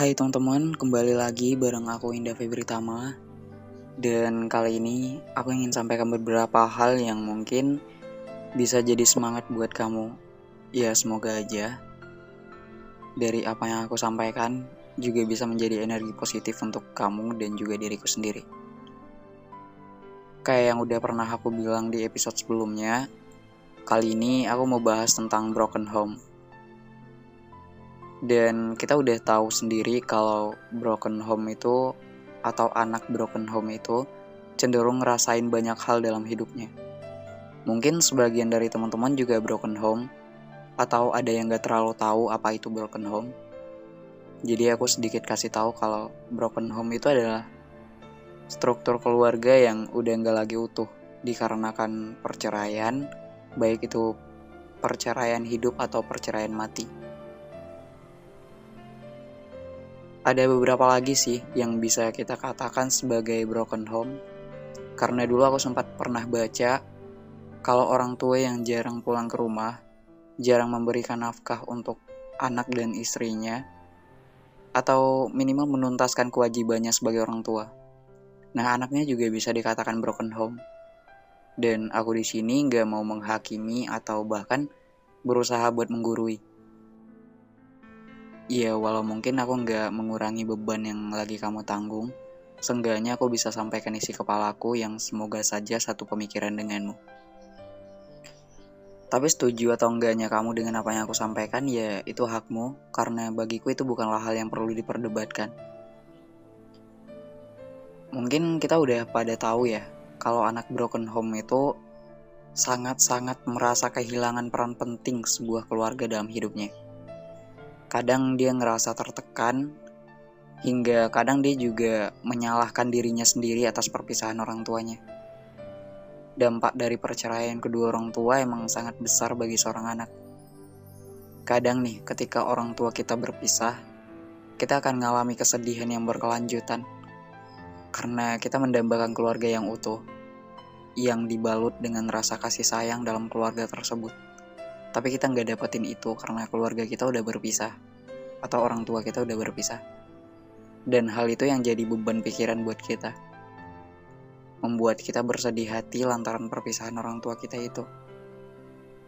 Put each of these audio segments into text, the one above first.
Hai teman-teman, kembali lagi bareng aku Indah Febritama Dan kali ini aku ingin sampaikan beberapa hal yang mungkin bisa jadi semangat buat kamu. Ya semoga aja. Dari apa yang aku sampaikan juga bisa menjadi energi positif untuk kamu dan juga diriku sendiri. Kayak yang udah pernah aku bilang di episode sebelumnya Kali ini aku mau bahas tentang broken home dan kita udah tahu sendiri kalau broken home itu atau anak broken home itu cenderung ngerasain banyak hal dalam hidupnya. Mungkin sebagian dari teman-teman juga broken home atau ada yang gak terlalu tahu apa itu broken home. Jadi aku sedikit kasih tahu kalau broken home itu adalah struktur keluarga yang udah gak lagi utuh dikarenakan perceraian, baik itu perceraian hidup atau perceraian mati. Ada beberapa lagi sih yang bisa kita katakan sebagai broken home. Karena dulu aku sempat pernah baca kalau orang tua yang jarang pulang ke rumah, jarang memberikan nafkah untuk anak dan istrinya, atau minimal menuntaskan kewajibannya sebagai orang tua. Nah, anaknya juga bisa dikatakan broken home. Dan aku di sini nggak mau menghakimi atau bahkan berusaha buat menggurui Iya, walau mungkin aku nggak mengurangi beban yang lagi kamu tanggung, seenggaknya aku bisa sampaikan isi kepalaku yang semoga saja satu pemikiran denganmu. Tapi setuju atau enggaknya kamu dengan apa yang aku sampaikan, ya itu hakmu, karena bagiku itu bukanlah hal yang perlu diperdebatkan. Mungkin kita udah pada tahu ya, kalau anak broken home itu sangat-sangat merasa kehilangan peran penting sebuah keluarga dalam hidupnya kadang dia ngerasa tertekan hingga kadang dia juga menyalahkan dirinya sendiri atas perpisahan orang tuanya. Dampak dari perceraian kedua orang tua emang sangat besar bagi seorang anak. Kadang nih, ketika orang tua kita berpisah, kita akan mengalami kesedihan yang berkelanjutan karena kita mendambakan keluarga yang utuh, yang dibalut dengan rasa kasih sayang dalam keluarga tersebut. Tapi kita nggak dapetin itu karena keluarga kita udah berpisah atau orang tua kita udah berpisah. Dan hal itu yang jadi beban pikiran buat kita. Membuat kita bersedih hati lantaran perpisahan orang tua kita itu.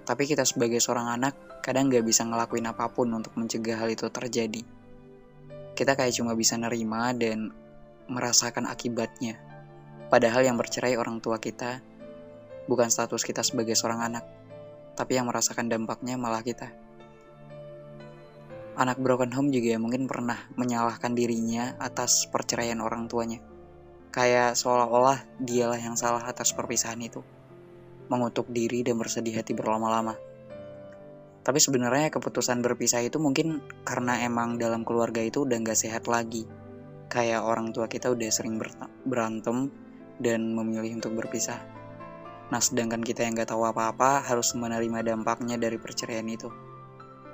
Tapi kita sebagai seorang anak kadang nggak bisa ngelakuin apa pun untuk mencegah hal itu terjadi. Kita kayak cuma bisa nerima dan merasakan akibatnya. Padahal yang bercerai orang tua kita bukan status kita sebagai seorang anak tapi yang merasakan dampaknya malah kita. Anak broken home juga mungkin pernah menyalahkan dirinya atas perceraian orang tuanya. Kayak seolah-olah dialah yang salah atas perpisahan itu. Mengutuk diri dan bersedih hati berlama-lama. Tapi sebenarnya keputusan berpisah itu mungkin karena emang dalam keluarga itu udah gak sehat lagi. Kayak orang tua kita udah sering berantem dan memilih untuk berpisah. Nah, sedangkan kita yang gak tahu apa-apa harus menerima dampaknya dari perceraian itu.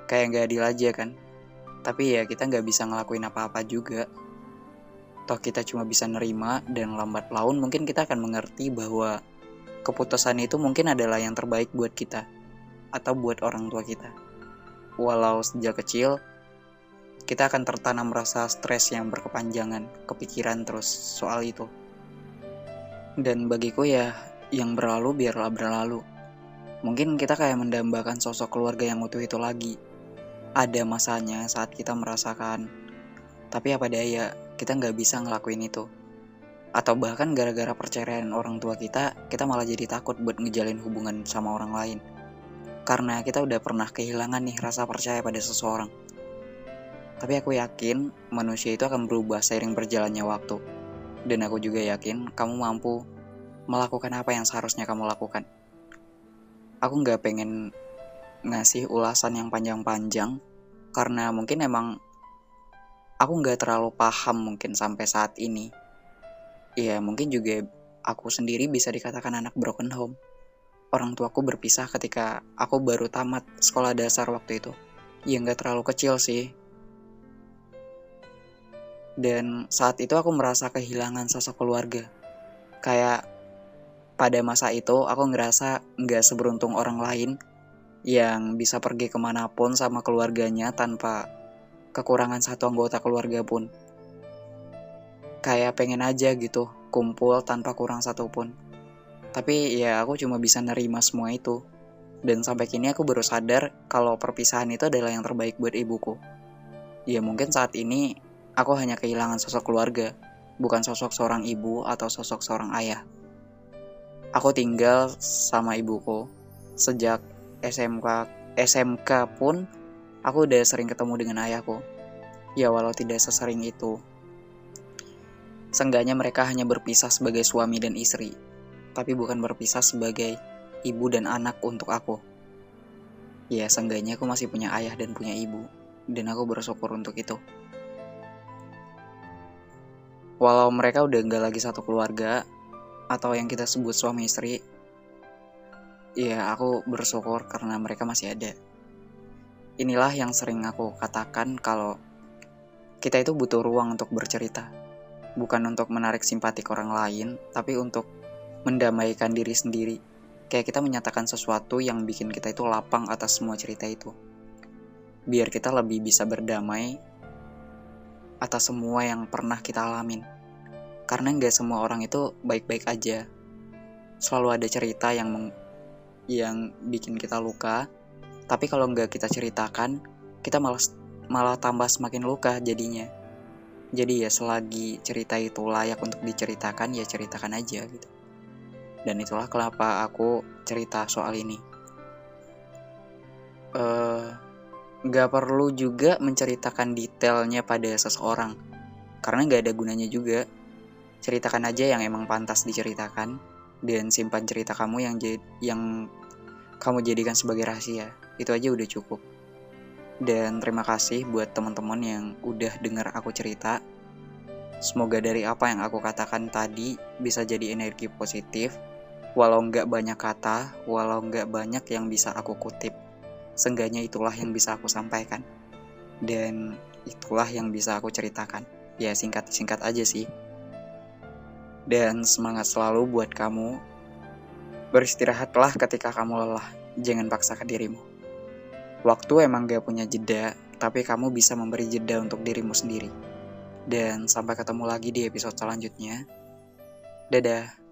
Kayak gak adil aja kan? Tapi ya kita gak bisa ngelakuin apa-apa juga. Toh kita cuma bisa nerima dan lambat laun mungkin kita akan mengerti bahwa keputusan itu mungkin adalah yang terbaik buat kita atau buat orang tua kita. Walau sejak kecil kita akan tertanam rasa stres yang berkepanjangan, kepikiran terus soal itu. Dan bagiku ya yang berlalu biarlah berlalu. Mungkin kita kayak mendambakan sosok keluarga yang utuh itu lagi. Ada masanya saat kita merasakan, tapi apa daya, kita nggak bisa ngelakuin itu. Atau bahkan gara-gara perceraian orang tua kita, kita malah jadi takut buat ngejalin hubungan sama orang lain. Karena kita udah pernah kehilangan nih rasa percaya pada seseorang. Tapi aku yakin manusia itu akan berubah seiring berjalannya waktu. Dan aku juga yakin kamu mampu melakukan apa yang seharusnya kamu lakukan. Aku nggak pengen ngasih ulasan yang panjang-panjang karena mungkin emang aku nggak terlalu paham mungkin sampai saat ini. Ya mungkin juga aku sendiri bisa dikatakan anak broken home. Orang tuaku berpisah ketika aku baru tamat sekolah dasar waktu itu. Ya nggak terlalu kecil sih. Dan saat itu aku merasa kehilangan sosok keluarga. Kayak pada masa itu aku ngerasa nggak seberuntung orang lain yang bisa pergi ke mana pun sama keluarganya tanpa kekurangan satu anggota keluarga pun. Kayak pengen aja gitu, kumpul tanpa kurang satupun. Tapi ya aku cuma bisa nerima semua itu. Dan sampai kini aku baru sadar kalau perpisahan itu adalah yang terbaik buat ibuku. Ya mungkin saat ini aku hanya kehilangan sosok keluarga, bukan sosok seorang ibu atau sosok seorang ayah. Aku tinggal sama ibuku sejak SMK SMK pun aku udah sering ketemu dengan ayahku. Ya walau tidak sesering itu. Seenggaknya mereka hanya berpisah sebagai suami dan istri, tapi bukan berpisah sebagai ibu dan anak untuk aku. Ya, seenggaknya aku masih punya ayah dan punya ibu, dan aku bersyukur untuk itu. Walau mereka udah nggak lagi satu keluarga, atau yang kita sebut suami istri, ya aku bersyukur karena mereka masih ada. Inilah yang sering aku katakan kalau kita itu butuh ruang untuk bercerita. Bukan untuk menarik simpatik orang lain, tapi untuk mendamaikan diri sendiri kayak kita menyatakan sesuatu yang bikin kita itu lapang atas semua cerita itu. Biar kita lebih bisa berdamai atas semua yang pernah kita alamin. Karena nggak semua orang itu baik-baik aja. Selalu ada cerita yang meng yang bikin kita luka. Tapi kalau nggak kita ceritakan, kita malah malah tambah semakin luka jadinya. Jadi ya selagi cerita itu layak untuk diceritakan ya ceritakan aja gitu. Dan itulah kenapa aku cerita soal ini. Uh, gak perlu juga menceritakan detailnya pada seseorang, karena gak ada gunanya juga. Ceritakan aja yang emang pantas diceritakan, dan simpan cerita kamu yang yang kamu jadikan sebagai rahasia. Itu aja udah cukup. Dan terima kasih buat teman-teman yang udah denger aku cerita. Semoga dari apa yang aku katakan tadi bisa jadi energi positif Walau nggak banyak kata, walau nggak banyak yang bisa aku kutip, seenggaknya itulah yang bisa aku sampaikan. Dan itulah yang bisa aku ceritakan. Ya singkat-singkat aja sih. Dan semangat selalu buat kamu. Beristirahatlah ketika kamu lelah, jangan paksakan dirimu. Waktu emang gak punya jeda, tapi kamu bisa memberi jeda untuk dirimu sendiri. Dan sampai ketemu lagi di episode selanjutnya. Dadah.